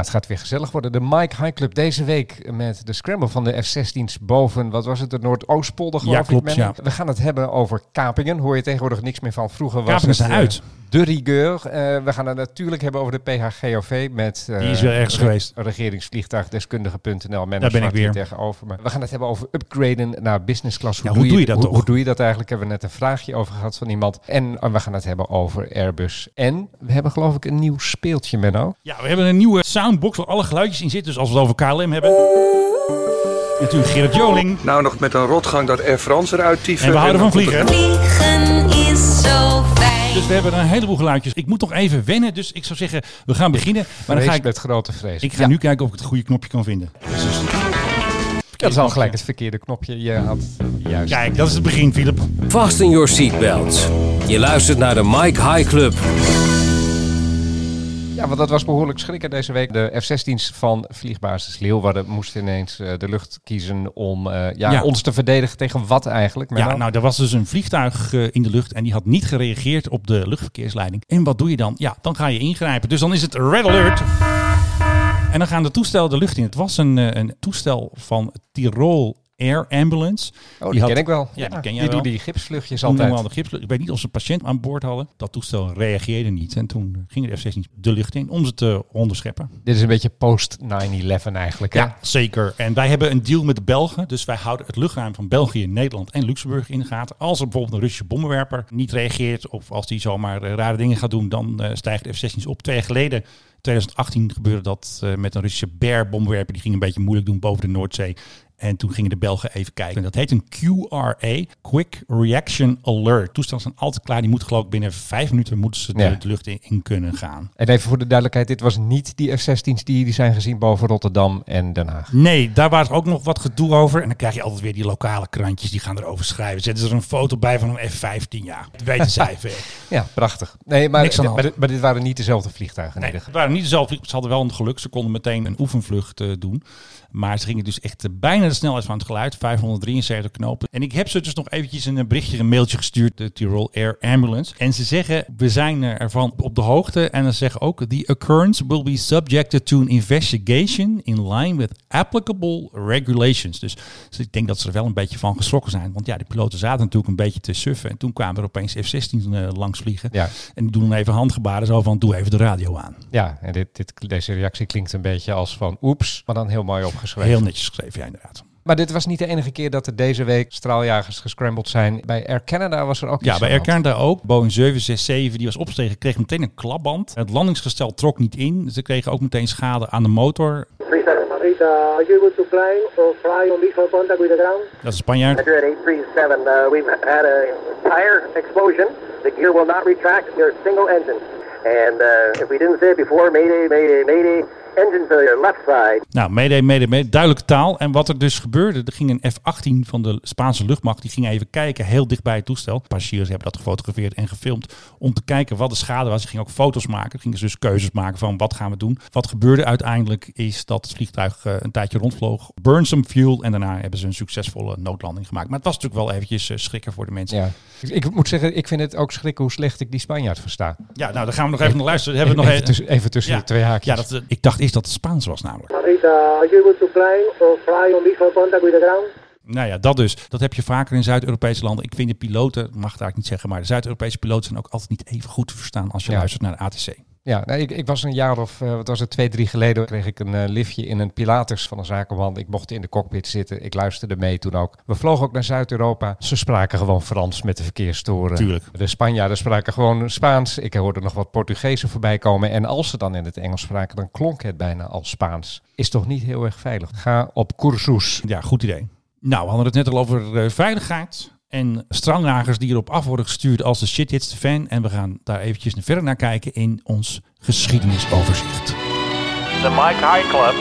het gaat weer gezellig worden. De Mike High Club deze week met de scramble van de F-16's boven, wat was het, de Noordoostpolder geloof Ja, klopt, ik. ja. We gaan het hebben over kapingen. Hoor je tegenwoordig niks meer van. Vroeger was Kapingen het zijn eh, uit. De rigueur. Eh, we gaan het natuurlijk hebben over de PHGOV met... eh, Die is weer ergens re- geweest. Regeringsvliegtuigdeskundige.nl. Daar ben ik weer. tegenover me. We gaan het hebben over upgraden naar business class. Ja, hoe doe je dat hoe, toch? Hoe doe je dat eigenlijk? Hebben we net een vraagje over gehad van iemand. En eh, we gaan het hebben over Airbus. En we hebben geloof ik een nieuw speeltje, Menno. Ja, we hebben een nieuwe soundbox waar alle geluidjes in zitten. Dus als we het over KLM hebben. Natuurlijk Gerrit Joling. Nou nog met een rotgang dat Air France eruit tieven. En we houden van vliegen. Vliegen is zo fijn. Dus we hebben een heleboel geluidjes. Ik moet nog even wennen. Dus ik zou zeggen, we gaan beginnen. Maar dan ga ik, met grote vrees. ik ga Ja, nu kijken of ik het goede knopje kan vinden. Dat is al gelijk het verkeerde knopje. Je had juist. Kijk, dat is het begin, Philip. Fasten your seatbelts. Je luistert naar de Mike High Club. Ja, want dat was behoorlijk schrikken deze week. De F-16's van vliegbasis Leeuwarden moesten ineens eh, de lucht kiezen om eh, ja, Ja. ons te verdedigen tegen wat eigenlijk? Ja, nou, er was dus een vliegtuig eh, in de lucht en die had niet gereageerd op de luchtverkeersleiding. En wat doe je dan? Ja, dan ga je ingrijpen. Dus dan is het red alert. En dan gaan de toestellen de lucht in. Het was een, een toestel van Tirol Air Ambulance. Oh, die, had- ken ik wel. Ja, die ken jij die wel. die gipsvluchtjes altijd. al de. Ik weet niet of ze een patiënt aan boord hadden. Dat toestel reageerde niet. En toen gingen de F-16 de lucht in om ze te onderscheppen. Dit is een beetje post 9-11 eigenlijk. hè? Ja, zeker. En wij hebben een deal met de Belgen. Dus wij houden het luchtruim van België, Nederland en Luxemburg in de gaten. Als er bijvoorbeeld een Russische bommenwerper niet reageert of als die zomaar eh, rare dingen gaat doen, dan eh, stijgt de F-16's op. Twee jaar geleden, 2018, gebeurde dat eh, met een Russische Bear bommenwerper. Die ging een beetje moeilijk doen boven de Noordzee. En toen gingen de Belgen even kijken. En dat heet een QRA, Quick Reaction Alert. Toestellen zijn altijd klaar. Die moeten geloof ik binnen vijf minuten moeten ze de, Ja. de lucht in, in kunnen gaan. En even voor de duidelijkheid, dit was niet die F-16's die, die zijn gezien boven Rotterdam en Den Haag. Nee, daar was ook nog wat gedoe over. En dan krijg je altijd weer die lokale krantjes die gaan erover schrijven. Zetten ze er een foto bij van een F-15. Ja, dat weten zij veel. Ja, prachtig. Nee, maar, Niks maar, dit- maar dit waren niet dezelfde vliegtuigen. Nee, het waren niet dezelfde. Ze hadden wel een geluk. Ze konden meteen een oefenvlucht eh, doen. Maar ze gingen dus echt eh, bijna de snelheid van het geluid. 573 knopen. En ik heb ze dus nog eventjes een berichtje, een mailtje gestuurd. De Tirol Air Ambulance. En ze zeggen, we zijn ervan op de hoogte. En ze zeggen ook, the occurrence will be subjected to an investigation in line with applicable regulations. Dus, dus ik denk dat ze er wel een beetje van geschrokken zijn. Want ja, de piloten zaten natuurlijk een beetje te suffen. En toen kwamen er opeens F-16 eh, langs vliegen. Ja. En die doen dan even handgebaren zo van, doe even de radio aan. Ja, en dit, dit, deze reactie klinkt een beetje als van oeps, maar dan heel mooi opgeschreven. Heel netjes geschreven, ja, inderdaad. Maar dit was niet de enige keer dat er deze week straaljagers gescrambled zijn. Bij Air Canada was er ook Ja, bij Air. Canada ook. Boeing 767, die was opgestegen, kreeg meteen een klapband. Het landingsgestel trok niet in. Ze kregen ook meteen schade aan de motor. Dat is een Spanjaard. Roger at 837, uh, we've had a tire explosion. The gear will not retract. You're single engine. And uh, if we didn't say it before, mayday, mayday, mayday. Engine to your left side. Nou, mede, mede, mede. Duidelijke taal. En wat er dus gebeurde, er ging een F-18 van de Spaanse luchtmacht. Die ging even kijken, heel dicht bij het toestel. Passagiers hebben dat gefotografeerd en gefilmd. Om te kijken wat de schade was. Ze gingen ook foto's maken. Gingen ze dus keuzes maken van wat gaan we doen. Wat gebeurde uiteindelijk is dat het vliegtuig eh, een tijdje rondvloog. Burn some fuel. En daarna hebben ze een succesvolle noodlanding gemaakt. Maar het was natuurlijk wel eventjes eh, schrikken voor de mensen. Ja. Ik, ik moet zeggen, ik vind het ook schrikken hoe slecht ik die Spanjaard versta. Ja, nou, daar gaan we nog even naar luisteren. Hebben we nog even, tussen, even tussen Ja. de twee haakjes. Ja, dat, eh, ik dacht eerst dat het Spaans was namelijk. Nou ja, dat dus. Dat heb je vaker in Zuid-Europese landen. Ik vind de piloten, mag het eigenlijk niet zeggen, maar de Zuid-Europese piloten zijn ook altijd niet even goed te verstaan als je Ja. luistert naar de ATC. Ja, ik, ik was een jaar of, eh, wat was het, twee, drie geleden, kreeg ik een eh, liftje in een Pilatus van een zakenman. Ik mocht in de cockpit zitten, ik luisterde mee toen ook. We vlogen ook naar Zuid-Europa. Ze spraken gewoon Frans met de verkeerstoren. Tuurlijk. De Spanjaarden spraken gewoon Spaans. Ik hoorde nog wat Portugezen voorbij komen. En als ze dan in het Engels spraken, dan klonk het bijna als Spaans. Is toch niet heel erg veilig. Ga op cursus. Ja, goed idee. Nou, we hadden het net al over eh, veiligheid. En strangjagers die erop af worden gestuurd als de shit hits de fan. En we gaan daar eventjes verder naar kijken in ons geschiedenisoverzicht. De Mike High Club.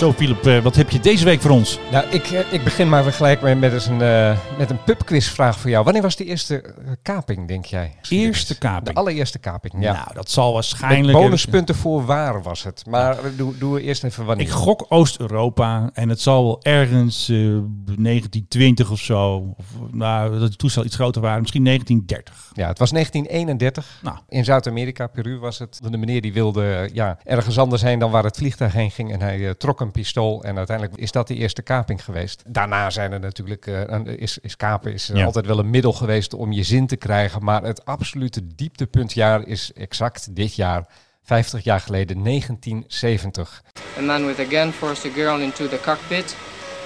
Zo, Philip, eh, wat heb je deze week voor ons? Nou, ik, eh, ik begin maar gelijk met, met, eens een, eh, met een pubquizvraag voor jou. Wanneer was de eerste kaping, denk jij? Eerste De kaping. allereerste kaping, ja. Nou, dat zal Met waarschijnlijk... bonuspunten voor waar was het. Maar doe, doe eerst even wanneer. Ik gok Oost-Europa en het zal wel ergens eh, 1920 of zo. Of, nou, dat die toestel iets groter waren. Misschien 1930. Ja, het was 1931. Nou. In Zuid-Amerika, Peru was het. De meneer die wilde ja, ergens anders heen dan waar het vliegtuig heen ging. En hij trok een pistool. En uiteindelijk is dat de eerste kaping geweest. Daarna zijn er natuurlijk, eh, een- is, is kapen is eh, Ja. altijd wel een middel geweest om je zin te krijgen. Maar het absolute dieptepuntjaar is exact dit jaar. 50 jaar geleden, 1970. A man with a gun forced a girl into the cockpit,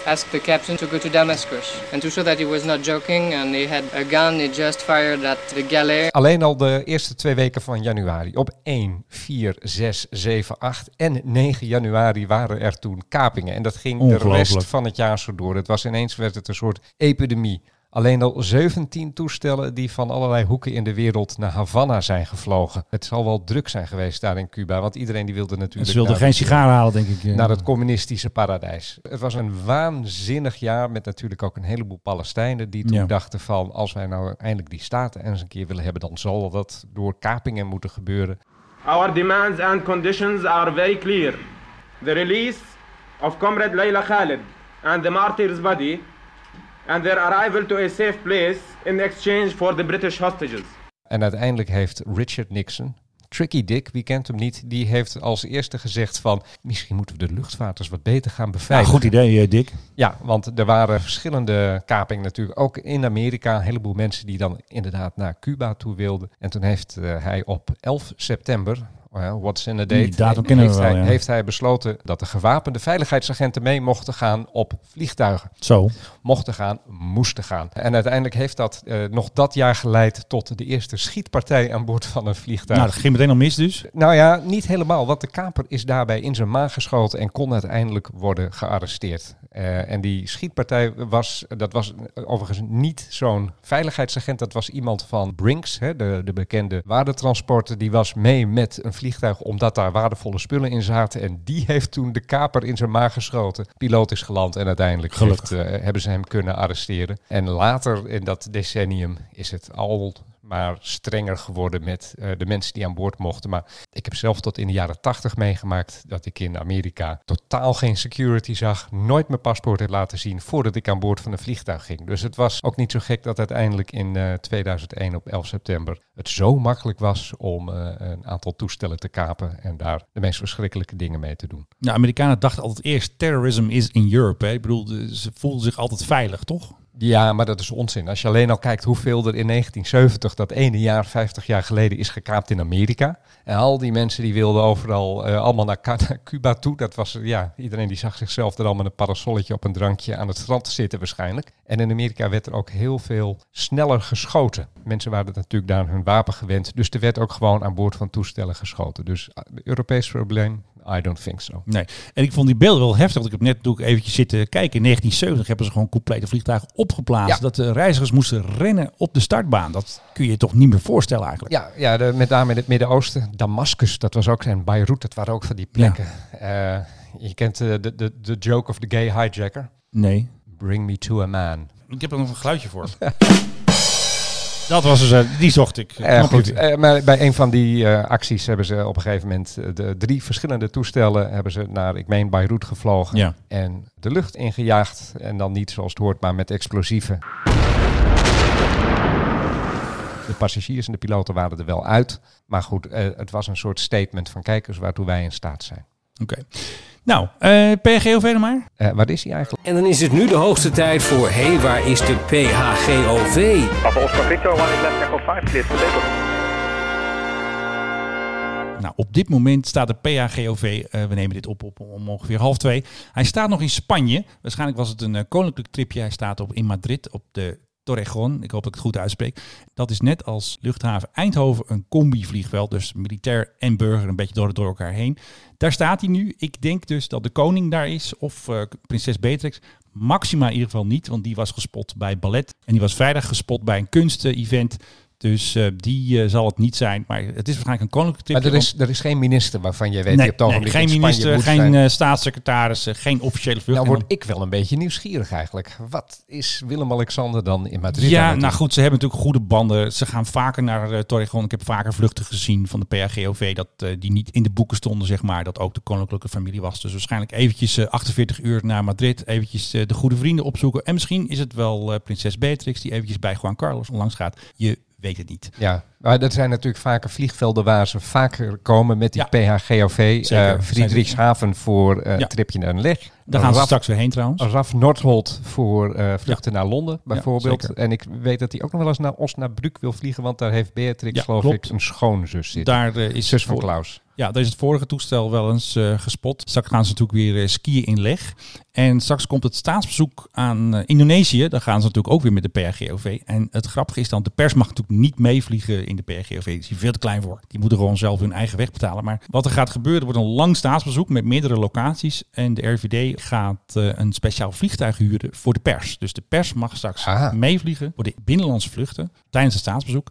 asked the captain to go to Damascus. And to show that he was not joking and he had a gun, he just fired at the galley. Alleen al de eerste twee weken van januari. Op 1, 4, 6, 7, 8 en 9 januari waren er toen kapingen. En dat ging de rest van het jaar zo door. Het was ineens werd het een soort epidemie. Alleen al 17 toestellen die van allerlei hoeken in de wereld naar Havana zijn gevlogen. Het zal wel druk zijn geweest daar in Cuba, want iedereen die wilde natuurlijk Ze wilden naar, geen sigaar halen, denk ik. eh. naar het communistische paradijs. Het was een waanzinnig jaar met natuurlijk ook een heleboel Palestijnen die toen Ja. dachten van als wij nou eindelijk die staten eens een keer willen hebben, dan zal dat door kapingen moeten gebeuren. Our demands and conditions are very clear. The release of Comrade Layla Khalid and the martyr's body, and their arrival to a safe place in exchange for the British hostages. En uiteindelijk heeft Richard Nixon, Tricky Dick, wie kent hem niet, die heeft als eerste gezegd van misschien moeten we de luchtvaarters wat beter gaan Ja, beveiligen. goed idee, eh, Dick. Ja, want er waren verschillende kapingen natuurlijk. Ook in Amerika. Een heleboel mensen die dan inderdaad naar Cuba toe wilden. En toen heeft eh, hij op 11 september, well, what's in the date, Die datum kennen we heeft, wel, hij, ja. heeft hij besloten dat de gewapende veiligheidsagenten mee mochten gaan op vliegtuigen. Zo. Mochten gaan, moesten gaan. En uiteindelijk heeft dat eh, nog dat jaar geleid tot de eerste schietpartij aan boord van een vliegtuig. Nou, dat ging meteen al mis dus. Nou ja, niet helemaal, want de kaper is daarbij in zijn maag geschoten en kon uiteindelijk worden gearresteerd. Eh, en die schietpartij was, dat was overigens niet zo'n veiligheidsagent, dat was iemand van Brinks, hè, de, de bekende waardetransporter. Die was mee met een vliegtuig omdat daar waardevolle spullen in zaten. En die heeft toen de kaper in zijn maag geschoten. Piloot is geland en uiteindelijk heeft, eh, hebben ze hem kunnen arresteren. En later in dat decennium is het al maar strenger geworden met eh, de mensen die aan boord mochten. Maar ik heb zelf tot in de jaren tachtig meegemaakt dat ik in Amerika totaal geen security zag, nooit mijn paspoort heb laten zien voordat ik aan boord van een vliegtuig ging. Dus het was ook niet zo gek dat uiteindelijk in eh, 2001 op 11 september het zo makkelijk was om eh, een aantal toestellen te kapen en daar de meest verschrikkelijke dingen mee te doen. De Amerikanen dachten altijd eerst, terrorism is in Europe. Ik bedoel, ze voelden zich altijd veilig, toch? Ja, maar dat is onzin. Als je alleen al kijkt hoeveel er in 1970, dat ene jaar, 50 jaar geleden, is gekaapt in Amerika. En al die mensen die wilden overal eh, allemaal naar, Cuba toe. Dat was, eh, ja, iedereen die zag zichzelf er al met een parasolletje op een drankje aan het strand zitten waarschijnlijk. En in Amerika werd er ook heel veel sneller geschoten. Mensen waren natuurlijk daar hun wapen gewend. Dus er werd ook gewoon aan boord van toestellen geschoten. Dus uh, Europees probleem? I don't think so. Nee. En ik vond die beelden wel heftig. Want ik heb net doe ik eventjes zitten kijken. In 1970 hebben ze gewoon complete vliegtuigen opgeplaatst. Ja. Dat de reizigers moesten rennen op de startbaan. Dat kun je je toch niet meer voorstellen eigenlijk. Ja, ja de, met name in het Midden-Oosten. Damascus, dat was ook, en Beirut, dat waren ook van die plekken. Eh, je kent eh, de, de, de joke of the gay hijacker. Nee. Bring me to a man. Ik heb er nog een geluidje voor. dat was dus, eh, die zocht ik. Eh, goed, eh, maar bij een van die acties hebben ze op een gegeven moment de drie verschillende toestellen hebben ze naar, ik meen, Beirut gevlogen. Ja. En de lucht ingejaagd. En dan niet zoals het hoort, maar met explosieven. De passagiers en de piloten waren er wel uit. Maar goed, het was een soort statement van kijkers waartoe wij in staat zijn. Oké. Nou, eh PGOV nog maar. Eh, waar is hij eigenlijk? En dan is het nu de hoogste tijd voor Hé, hey, waar is de PHGOV? Papa Oscar Victor, one is left echo 5, clear for takeoff. Nou, op dit moment staat de PHGOV, eh, we nemen dit op, op om ongeveer half twee. Hij staat nog in Spanje. Waarschijnlijk was het een eh, koninklijk tripje. Hij staat op, in Madrid op de Torrejon. Ik hoop dat ik het goed uitspreek. Dat is net als luchthaven Eindhoven een combi-vliegveld. Dus militair en burger een beetje door, door elkaar heen. Daar staat hij nu. Ik denk dus dat de koning daar is of eh, prinses Beatrix. Maxima in ieder geval niet, want die was gespot bij ballet. En die was vrijdag gespot bij een kunst-event. Dus eh, die eh, zal het niet zijn. Maar het is waarschijnlijk een koninklijke Maar tripje. er is, er is geen minister waarvan jij weet nee, die op het nee, geen minister, geen eh, staatssecretaris, geen officiële vlucht. Nou word ik wel een beetje nieuwsgierig eigenlijk. Wat is Willem-Alexander dan in Madrid? Ja, nou doen? goed, ze hebben natuurlijk goede banden. Ze gaan vaker naar Torrejon. Ik heb vaker vluchten gezien van de PHGOV dat die niet in de boeken stonden, zeg maar. Dat ook de koninklijke familie was. Dus waarschijnlijk eventjes eh, 48 uur naar Madrid. Eventjes de goede vrienden opzoeken. En misschien is het wel prinses Beatrix die eventjes bij Juan Carlos langs gaat. Je weet het niet. Ja, maar dat zijn natuurlijk vaker vliegvelden waar ze vaker komen met die Ja. PHGOV. Zeker. eh Friedrichshaven voor Ja. tripje naar Leg. Daar gaan ze Raf- straks weer heen trouwens. Raf Nordholt voor eh, vluchten naar Londen bijvoorbeeld. en ik weet dat hij ook nog wel eens naar Osnabrück wil vliegen, want daar heeft Beatrix geloof ik een schoonzus zitten. Daar is Zus van voor- Klaus. Ja, daar is het vorige toestel wel eens gespot. Straks gaan ze natuurlijk weer eh, skiën in leg. En straks komt het staatsbezoek aan Indonesië. Daar gaan ze natuurlijk ook weer met de PRGOV. En het grappige is dan, de pers mag natuurlijk niet meevliegen in de PRGOV. Is hier veel te klein voor. Die moeten gewoon zelf hun eigen weg betalen. Maar wat er gaat gebeuren, er wordt een lang staatsbezoek met meerdere locaties. En de RVD gaat eh, een speciaal vliegtuig huren voor de pers. Dus de pers mag straks Ah. meevliegen voor de binnenlandse vluchten tijdens het staatsbezoek.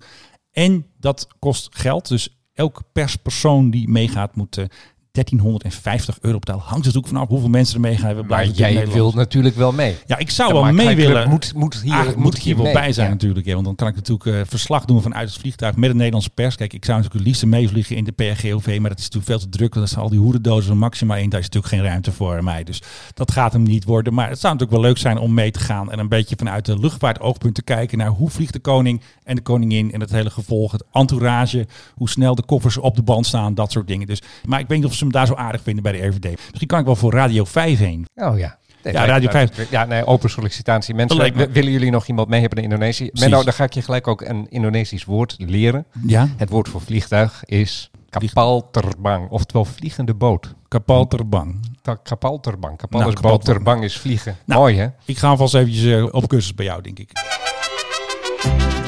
En dat kost geld. Dus elke perspersoon die meegaat moet eh, 1350 euro betalen. Hangt er natuurlijk vanaf hoeveel mensen er meegaan. We Maar jij natuurlijk wil Nederlands. natuurlijk wel mee. Ja, ik zou wel mee willen. Moet, moet hier, moet ik hier wel mee. bij zijn Ja. natuurlijk. Ja, want dan kan ik natuurlijk eh, verslag doen vanuit het vliegtuig met de Nederlandse pers. Kijk, ik zou natuurlijk het liefst meevliegen in de PRGOV. Maar dat is natuurlijk veel te druk. Want er zijn al die hoerendozen van Maxima in. Daar is natuurlijk geen ruimte voor mij. Dus dat gaat hem niet worden. Maar het zou natuurlijk wel leuk zijn om mee te gaan. En een beetje vanuit de luchtvaartoogpunt te kijken naar hoe vliegt de koning en de koningin. En het hele gevolg, het entourage. Hoe snel de koffers op de band staan. Dat soort dingen. Dus, maar ik weet niet of ze hem daar zo aardig vinden bij de RVD. Misschien kan ik wel voor Radio 5 heen. Oh ja. Nee, Ja, Radio me- 5. Ja, nee, open sollicitatie. Mensen, willen jullie nog iemand mee hebben naar Indonesië? Menno, dan ga ik je gelijk ook een Indonesisch woord leren. Ja, Het woord voor vliegtuig is kapal terbang, oftewel vliegende boot. kapal terbang. Kapal terbang. Kapal Nou, is kapal boot, terbang. terbang is vliegen. Nou, Mooi hè? Ik ga alvast eventjes eh, op cursus bij jou, denk ik.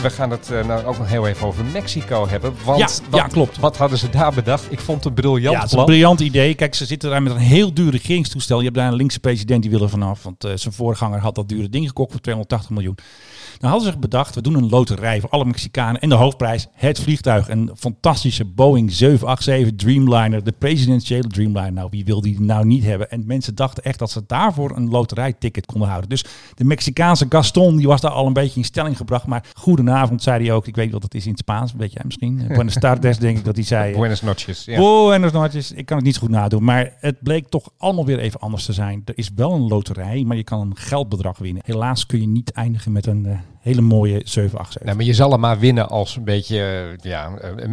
We gaan het eh, nou ook nog heel even over Mexico hebben. Want Ja, wat, ja, klopt. wat hadden ze daar bedacht? Ik vond het een briljant Ja, het is een plan. briljant idee. Kijk, ze zitten daar met een heel duur regeringstoestel. Je hebt daar een linkse president die wil er vanaf. Want eh, zijn voorganger had dat dure ding gekocht voor 280 miljoen. Dan hadden ze bedacht, we doen een loterij voor alle Mexicanen. En de hoofdprijs, het vliegtuig. Een fantastische Boeing 787 Dreamliner. De presidentiële Dreamliner. Nou, wie wil die nou niet hebben? En mensen dachten echt dat ze daarvoor een loterijticket konden houden. Dus de Mexicaanse Gaston, die was daar al een beetje in stelling gebracht. Maar goedenavond, zei hij ook. Ik weet wat het is in het Spaans, weet jij misschien. Eh, Buenas tardes, denk ik dat hij zei. Buenos noches. Ja. Buenos noches. Ik kan het niet zo goed nadoen. Maar het bleek toch allemaal weer even anders te zijn. Er is wel een loterij, maar je kan een geldbedrag winnen. Helaas kun je niet eindigen met een eh, hele mooie 787. Nou, maar je zal hem maar winnen als een beetje eh, ja,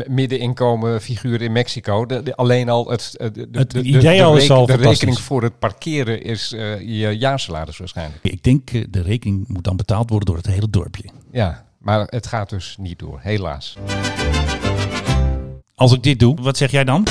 middeninkomen figuur in Mexico. De, de- alleen al het, de, Het de- de- idee al is al De rekening voor het parkeren is eh, je jaarsalaris waarschijnlijk. Ik denk de rekening moet dan betaald worden door het hele dorpje. Ja, maar het gaat dus niet door, helaas. Als ik dit doe, wat zeg jij dan?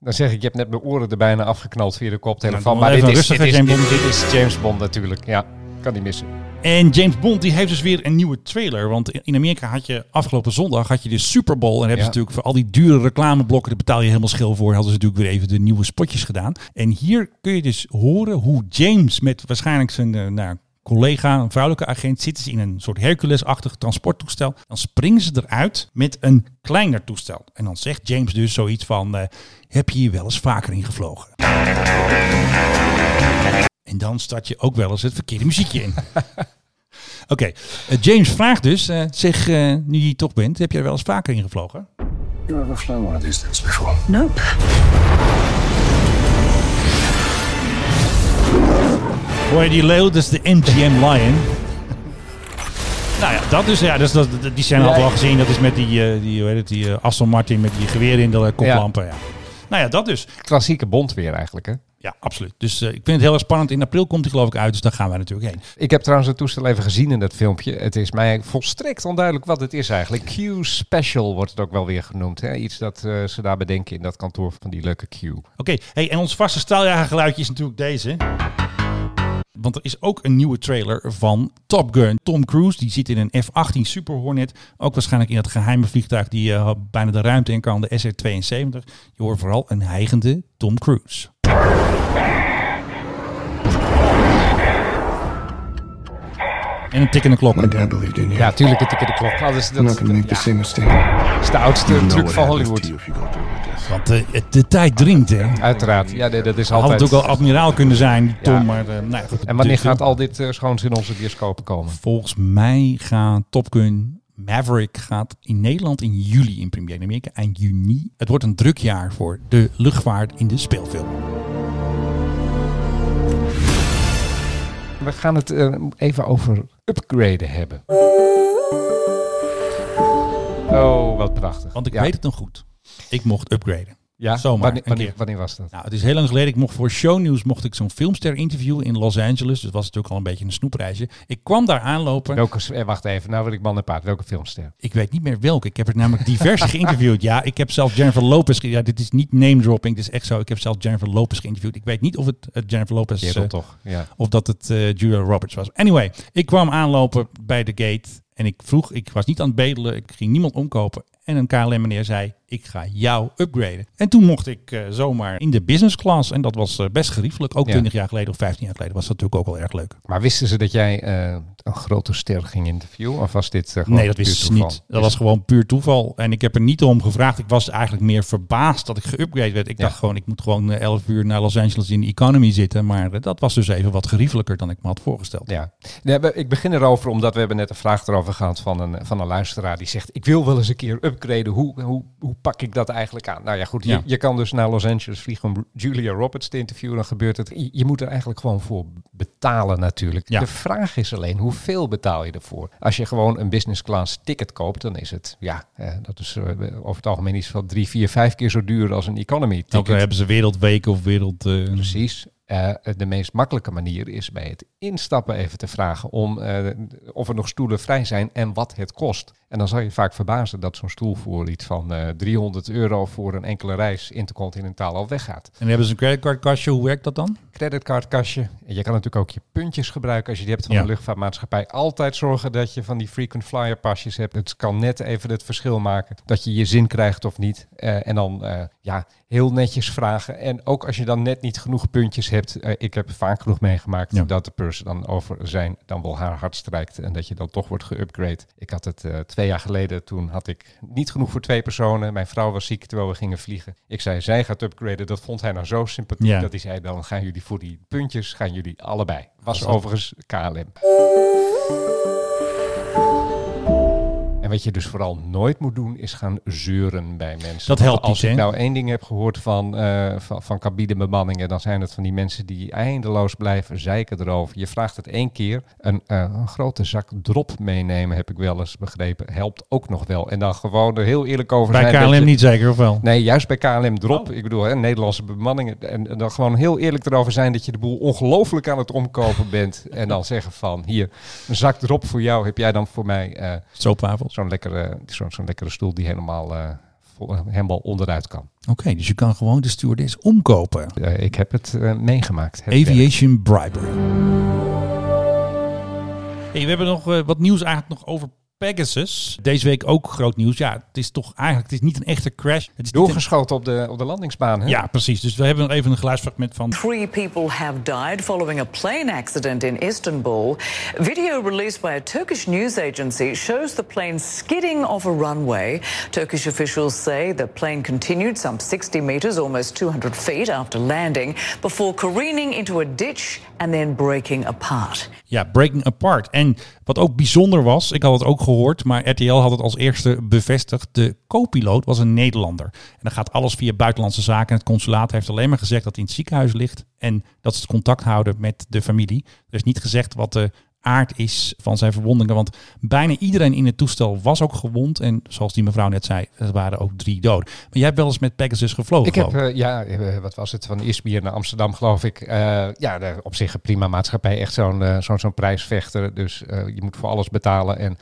Dan zeg ik, je hebt net mijn oren er bijna afgeknald via de koptelefoon. Nou, maar dit is, dit, rustiger, is, James Bond. dit is James Bond natuurlijk. Ja, kan niet missen. En James Bond die heeft dus weer een nieuwe trailer. Want in Amerika had je afgelopen zondag had je de Super Bowl. En hebben Ja. ze natuurlijk voor al die dure reclameblokken, daar betaal je helemaal schil voor. Hadden ze natuurlijk weer even de nieuwe spotjes gedaan. En hier kun je dus horen hoe James met waarschijnlijk zijn eh, nou, collega, een vrouwelijke agent, zitten ze in een soort Hercules-achtig transporttoestel. Dan springen ze eruit met een kleiner toestel. En dan zegt James dus zoiets van, eh, heb je hier wel eens vaker in gevlogen? En dan start je ook wel eens het verkeerde muziekje in. Oké, eh, James vraagt dus, eh, zeg, eh, nu je hier toch bent, heb je er wel eens vaker in gevlogen? You ever flown one of these things before? Nope. Hoor je die leeuw? Dat is de MGM Lion. nou ja, dat dus, ja, dus dat, dat- die zijn Ja, al wel ja. gezien. Dat is met die, eh, die, hoe heet het, die eh, Aston Martin met die geweer in de eh, koplampen. Ja. Nou ja, dat dus. Klassieke Bond weer eigenlijk, hè? Ja, absoluut. Dus ik vind het heel erg spannend. In april komt hij geloof ik uit, dus daar gaan wij natuurlijk heen. Ik heb trouwens het toestel even gezien in dat filmpje. Het is mij volstrekt onduidelijk wat het is eigenlijk. Q Special wordt het ook wel weer genoemd. Hè? Iets dat ze daar bedenken in dat kantoor van die leuke Q. Oké, hey, en ons vaste straaljagergeluidje is natuurlijk deze. Want er is ook een nieuwe trailer van Top Gun. Tom Cruise, die zit in een F-18 Super Hornet. Ook waarschijnlijk in dat geheime vliegtuig die eh, bijna de ruimte in kan, de SR-72. Je hoort vooral een hijgende Tom Cruise. En een tikkende klok. My dad believed in you. Ja, tuurlijk, het tikken de klok. Alles, I'm dat, not gonna make the ja, same mistake. is de oudste You know truc van Hollywood. Want de, het- de tijd dringt, hè. Uiteraard. Ja, nee, dat is Had altijd... het ook wel admiraal kunnen zijn, Tom. Ja. Maar, eh, nou ja, goed, En wanneer gaat al dit eh, schoons in onze bioscopen komen? Volgens mij gaat Top Gun Maverick gaat in Nederland in juli in première. In Amerika eind juni. Het wordt een druk jaar voor de luchtvaart in de speelfilm. We gaan het eh, even over upgraden hebben. Oh, wat prachtig. Want ik Ja. weet het nog goed. Ik mocht upgraden. Ja, Zomaar, wanneer, wanneer, was dat? Nou, het is heel lang geleden. Ik mocht voor shownieuws mocht ik zo'n filmster interviewen in Los Angeles. Dus dat was natuurlijk al een beetje een snoepreisje. Ik kwam daar aanlopen. Welke, eh, wacht even, nou wil ik man en paard. Welke filmster? Ik weet niet meer welke. Ik heb er namelijk diverse geïnterviewd. Ja, ik heb zelf Jennifer Lopez. Ja, dit is niet name dropping. Dit is echt zo. Ik heb zelf Jennifer Lopez geïnterviewd. Ik weet niet of het eh, Jennifer Lopez Kerel eh, toch? Ja. of dat het eh, Julia Roberts was. Anyway, ik kwam aanlopen bij de gate en ik vroeg, ik was niet aan het bedelen, ik ging niemand omkopen. En een KLM meneer zei, ik ga jou upgraden. En toen mocht ik eh, zomaar in de business class. En dat was eh, best geriefelijk. Ook Ja. 20 jaar geleden of 15 jaar geleden was dat natuurlijk ook wel erg leuk. Maar wisten ze dat jij eh, een grote ster ging interviewen? Of was dit eh, gewoon Nee, dat wist niet. Dat was gewoon puur toeval. En ik heb er niet om gevraagd. Ik was eigenlijk meer verbaasd dat ik geüpgrade werd. Ik Ja. dacht gewoon, ik moet gewoon eh, 11 uur naar Los Angeles in de economy zitten. Maar eh, dat was dus even wat geriefelijker dan ik me had voorgesteld. Ja, nee, we- ik begin erover omdat we hebben net een vraag erover gehad van een, van een luisteraar die zegt: Ik wil wel eens een keer upgraden. Hoe, hoe, hoe pak ik dat eigenlijk aan? Nou ja, goed, Ja. Je, je kan dus naar Los Angeles vliegen om Julia Roberts te interviewen. Dan gebeurt het. Je, je moet er eigenlijk gewoon voor betalen, natuurlijk. Ja. De vraag is alleen: hoeveel betaal je ervoor? Als je gewoon een business class ticket koopt, dan is het, ja, eh, dat is eh, over het algemeen iets van drie, vier, vijf keer zo duur als een economy Ook ticket. dan hebben ze wereldweken of wereld... Precies. Eh, de meest makkelijke manier is bij het instappen even te vragen om eh, of er nog stoelen vrij zijn en wat het kost. En dan zal je vaak verbazen dat zo'n stoel voor iets van eh 300 euro voor een enkele reis intercontinentaal al weggaat. En hebben ze een creditcardkastje? Hoe werkt dat dan? Creditcardkastje. En je kan natuurlijk ook je puntjes gebruiken als je die hebt van Ja. de luchtvaartmaatschappij. Altijd zorgen dat je van die frequent flyer pasjes hebt. Het kan net even het verschil maken dat je je zin krijgt of niet. En dan ja, heel netjes vragen. En ook als je dan net niet genoeg puntjes hebt. eh, ik heb vaak genoeg meegemaakt Ja. dat de purse dan over zijn, dan wel haar hart strijkt. En dat je dan toch wordt geupgrade. Ik had het eh, twee jaar geleden. Toen had ik niet genoeg voor twee personen. Mijn vrouw was ziek terwijl we gingen vliegen. Ik zei, zij gaat upgraden. Dat vond hij nou zo sympathiek Ja. dat hij zei, dan gaan jullie voor die puntjes, gaan jullie allebei. Was dat- overigens KLM. En wat je dus vooral nooit moet doen, is gaan zeuren bij mensen. Dat helpt Als niet, ik nou één ding heb gehoord van, eh van, van cabinebemanningen, dan zijn het van die mensen die eindeloos blijven zeiken erover. Je vraagt het één keer. Een, eh, een grote zak drop meenemen, heb ik wel eens begrepen, helpt ook nog wel. En dan gewoon er heel eerlijk over Bij zijn. dat KLM je- niet zeker, of wel? Nee, juist bij KLM drop. Oh. Ik bedoel, hè, Nederlandse bemanningen. En, en dan gewoon heel eerlijk erover zijn dat je de boel ongelooflijk aan het omkopen bent. En dan zeggen van, hier, een zak drop voor jou. Heb jij dan voor mij eh, Stroopwafels. Zo'n lekkere, zo'n zo'n lekkere stoel die helemaal, eh, vol- helemaal onderuit kan. Oké, dus je kan gewoon de stewardess omkopen. Eh, ik heb het eh, meegemaakt. Het Aviation bribery. Hey, we hebben nog eh, wat nieuws eigenlijk nog over Pegasus. Deze week ook groot nieuws. Ja, het is toch eigenlijk het is niet een echte crash. Het is een- Doorgeschoten op de, op de landingsbaan. Hè? Ja, precies. Dus we hebben nog even een geluidsfragment van. Three people have died following a plane accident in Istanbul. Video released by a Turkish news agency shows the plane skidding off a runway. Turkish officials say the plane continued some 60 meters, almost 200 feet after landing, before careening into a ditch and then breaking apart. Ja, Breaking Apart. En wat ook bijzonder was, ik had het ook gehoord, maar RTL had het als eerste bevestigd. De co-piloot was een Nederlander. En dan gaat alles via buitenlandse zaken. Het consulaat heeft alleen maar gezegd dat hij in het ziekenhuis ligt en dat ze het contact houden met de familie. Er is niet gezegd wat de aard is van zijn verwondingen, want bijna iedereen in het toestel was ook gewond. En zoals die mevrouw net zei, er waren ook drie doden. Maar jij hebt wel eens met Pegasus gevlogen, Ik heb, eh, ja, eh, wat was het, van Izmir naar Amsterdam geloof ik. Eh, ja, op zich een prima maatschappij. Echt zo'n zo'n zo'n prijsvechter. Dus je moet voor alles betalen. En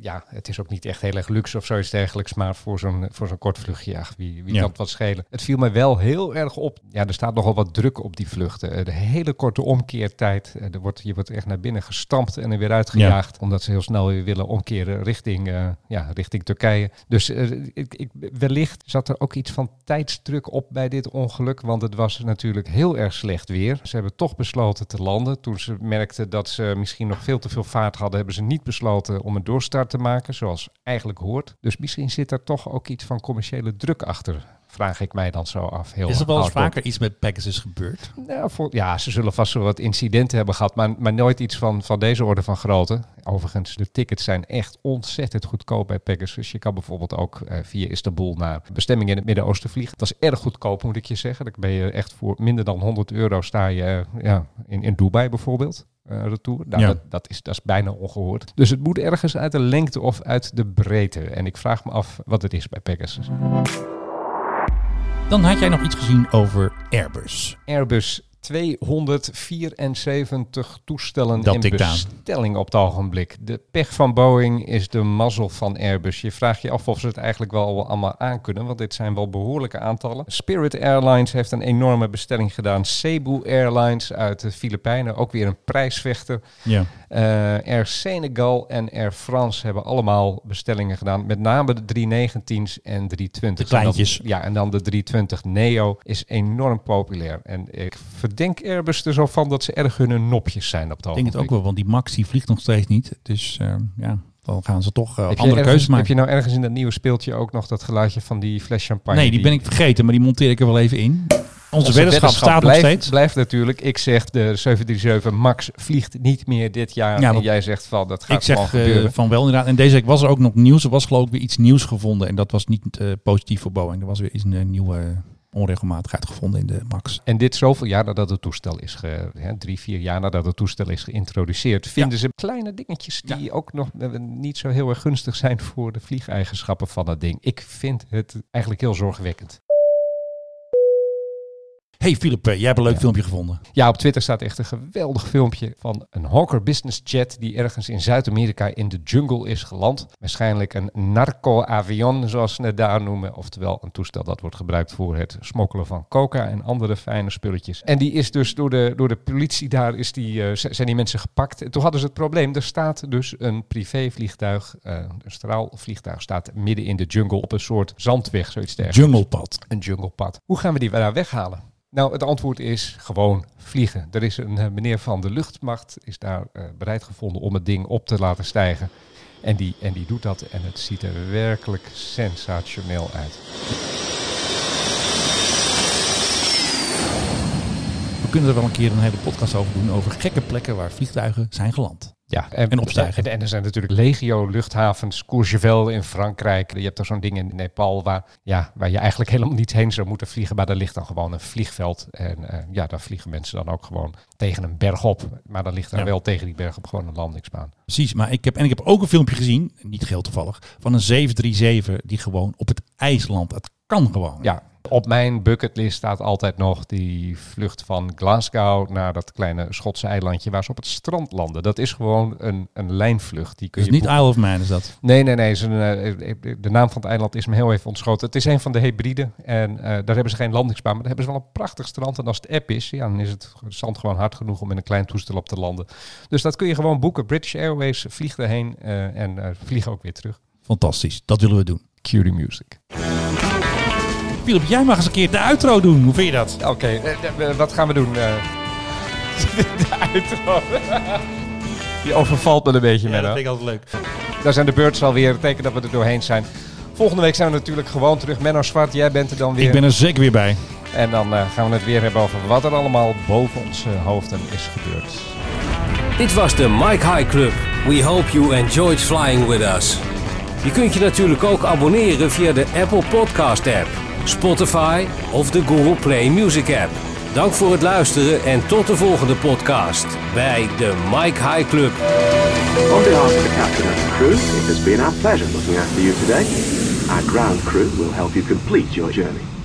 ja, het is ook niet echt heel erg luxe of zoiets dergelijks. Maar voor zo'n voor zo'n kort vluchtje, ja, wie, wie Ja. kan het wat schelen? Het viel me wel heel erg op. Ja, er staat nogal wat druk op die vluchten. De hele korte omkeertijd. Er wordt, je wordt echt naar binnen gestampt en er weer uitgejaagd. Omdat ze heel snel weer willen omkeren richting, eh, ja, richting Turkije. Dus eh, ik, ik, wellicht zat er ook iets van tijdsdruk op bij dit ongeluk. Want het was natuurlijk heel erg slecht weer. Ze hebben toch besloten te landen. Toen ze merkten dat ze misschien nog veel te veel vaart hadden, hebben ze niet besloten om een doorstart te maken, zoals eigenlijk hoort. Dus misschien zit er toch ook iets van commerciële druk achter vraag ik mij dan zo af. Heel Is er wel eens vaker iets met Pegasus gebeurd? Ja, voor, ja, ze zullen vast wel wat incidenten hebben gehad, maar, maar nooit iets van, van deze orde van grootte. Overigens, de tickets zijn echt ontzettend goedkoop bij Pegasus. Je kan bijvoorbeeld ook eh, via Istanbul naar bestemmingen in het Midden-Oosten vliegen. Dat is erg goedkoop, moet ik je zeggen. Dan ben je echt voor minder dan 100 euro sta je eh, ja, in, in Dubai bijvoorbeeld. eh, retour. Nou, Ja. dat, dat, is, dat is bijna ongehoord. Dus het moet ergens uit de lengte of uit de breedte. En ik vraag me af wat het is bij Pegasus. Dan had jij nog iets gezien over Airbus. Airbus 274 toestellen Dat in aan. bestelling op het ogenblik. De pech van Boeing is de mazzel van Airbus. Je vraagt je af of ze het eigenlijk wel allemaal aankunnen, want dit zijn wel behoorlijke aantallen. Spirit Airlines heeft een enorme bestelling gedaan. Cebu Airlines uit de Filipijnen, ook weer een prijsvechter. Ja. Eh, Air Senegal en Air France hebben allemaal bestellingen gedaan. Met name de 319's en 320's. De kleintjes. En dan- ja, en dan de 320 Neo is enorm populair. En ik verdenk Airbus er zo van dat ze erg hun nopjes zijn op het Ik denk het ook wel, want die Max die vliegt nog steeds niet. Dus eh, ja, dan gaan ze toch Heb je, andere ergens, keuzes heb maken. je nou ergens in dat nieuwe speeltje ook nog dat geluidje van die fles champagne? nee, die ben ik vergeten, maar die monteer ik er wel even in. Onze, Onze weddenschap staat nog blijft, steeds. blijft natuurlijk. Ik zeg de 737 Max vliegt niet meer dit jaar. Ja, en jij zegt van dat gaat Ik zeg eh, gebeuren. van wel inderdaad. En deze week was er ook nog nieuws. Er was geloof ik weer iets nieuws gevonden. En dat was niet eh, positief voor Boeing. Er was weer iets een eh, nieuwe onregelmatigheid gevonden in de Max. En dit zoveel jaar nadat het toestel is, ge, hè, drie, vier jaar nadat het toestel is geïntroduceerd, vinden ze kleine dingetjes die ook nog eh, niet zo heel erg gunstig zijn voor de vliegeigenschappen van het ding. Ik vind het eigenlijk heel zorgwekkend. Hey Philip, eh, jij hebt een leuk filmpje gevonden. Ja, op Twitter staat echt een geweldig filmpje van een Hawker Business Jet die ergens in Zuid-Amerika in de jungle is geland. Waarschijnlijk een narco-avion, zoals ze het daar noemen. Oftewel een toestel dat wordt gebruikt voor het smokkelen van coca en andere fijne spulletjes. En die is dus door de, door de politie daar is die, eh, zijn die mensen gepakt. En toen hadden ze het probleem, er staat dus een privévliegtuig, eh, een straalvliegtuig, staat midden in de jungle op een soort zandweg, zoiets dergelijks. Junglepad. Een junglepad. Hoe gaan we die daar weghalen? Nou, het antwoord is gewoon vliegen. Er is een eh, meneer van de luchtmacht, is daar eh, bereid gevonden om het ding op te laten stijgen. En die, en die doet dat en het ziet er werkelijk sensationeel uit. We kunnen er wel een keer een hele podcast over doen. Over gekke plekken waar vliegtuigen zijn geland. Ja, En opstijgen. En, en er zijn natuurlijk legio luchthavens, Courchevel in Frankrijk. Je hebt er zo'n ding in Nepal waar, ja, waar je eigenlijk helemaal niet heen zou moeten vliegen. Maar daar ligt dan gewoon een vliegveld. En eh, ja, daar vliegen mensen dan ook gewoon tegen een berg op. Maar dan ligt daar Ja. wel tegen die berg op gewoon een landingsbaan. Precies, maar ik heb, en ik heb ook een filmpje gezien, niet geheel toevallig, van een 737 die gewoon op het ijs landt. Het kan gewoon. Ja, op mijn bucketlist staat altijd nog die vlucht van Glasgow naar dat kleine Schotse eilandje waar ze op het strand landen. Dat is gewoon een, een lijnvlucht. Die kun Dus je niet boeken. Isle of Man is dat. Nee, nee, nee. eh, de naam van het eiland is me heel even ontschoten. Het is een van de hybriden. En eh, daar hebben ze geen landingsbaan. Maar daar hebben ze wel een prachtig strand. En als het app is, ja, dan is het zand gewoon hard genoeg om in een klein toestel op te landen. Dus dat kun je gewoon boeken. British Airways vliegt erheen eh, en eh vliegen ook weer terug. Fantastisch, dat willen we doen. Cue the music. Philip, jij mag eens een keer de outro doen. Hoe vind je dat? Oké, eh, eh, wat gaan we doen? eh? de uitro. Die overvalt me een beetje, Ja, Menno. dat vind ik altijd leuk. Daar zijn de beurts alweer. Het teken dat we er doorheen zijn. Volgende week zijn we natuurlijk gewoon terug. Menno Zwart, jij bent er dan weer. Ik ben er zeker weer bij. En dan eh, gaan we het weer hebben over wat er allemaal boven onze hoofden is gebeurd. Dit was de Mike High Club. We hope you enjoyed flying with us. Je kunt je natuurlijk ook abonneren via de Apple Podcast app, Spotify of de Google Play Music app. Dank voor het luisteren en tot de volgende podcast bij de Mike High Club. On behalf of the captain and crew, it has been our pleasure looking after you today. Our ground crew will help you complete your journey.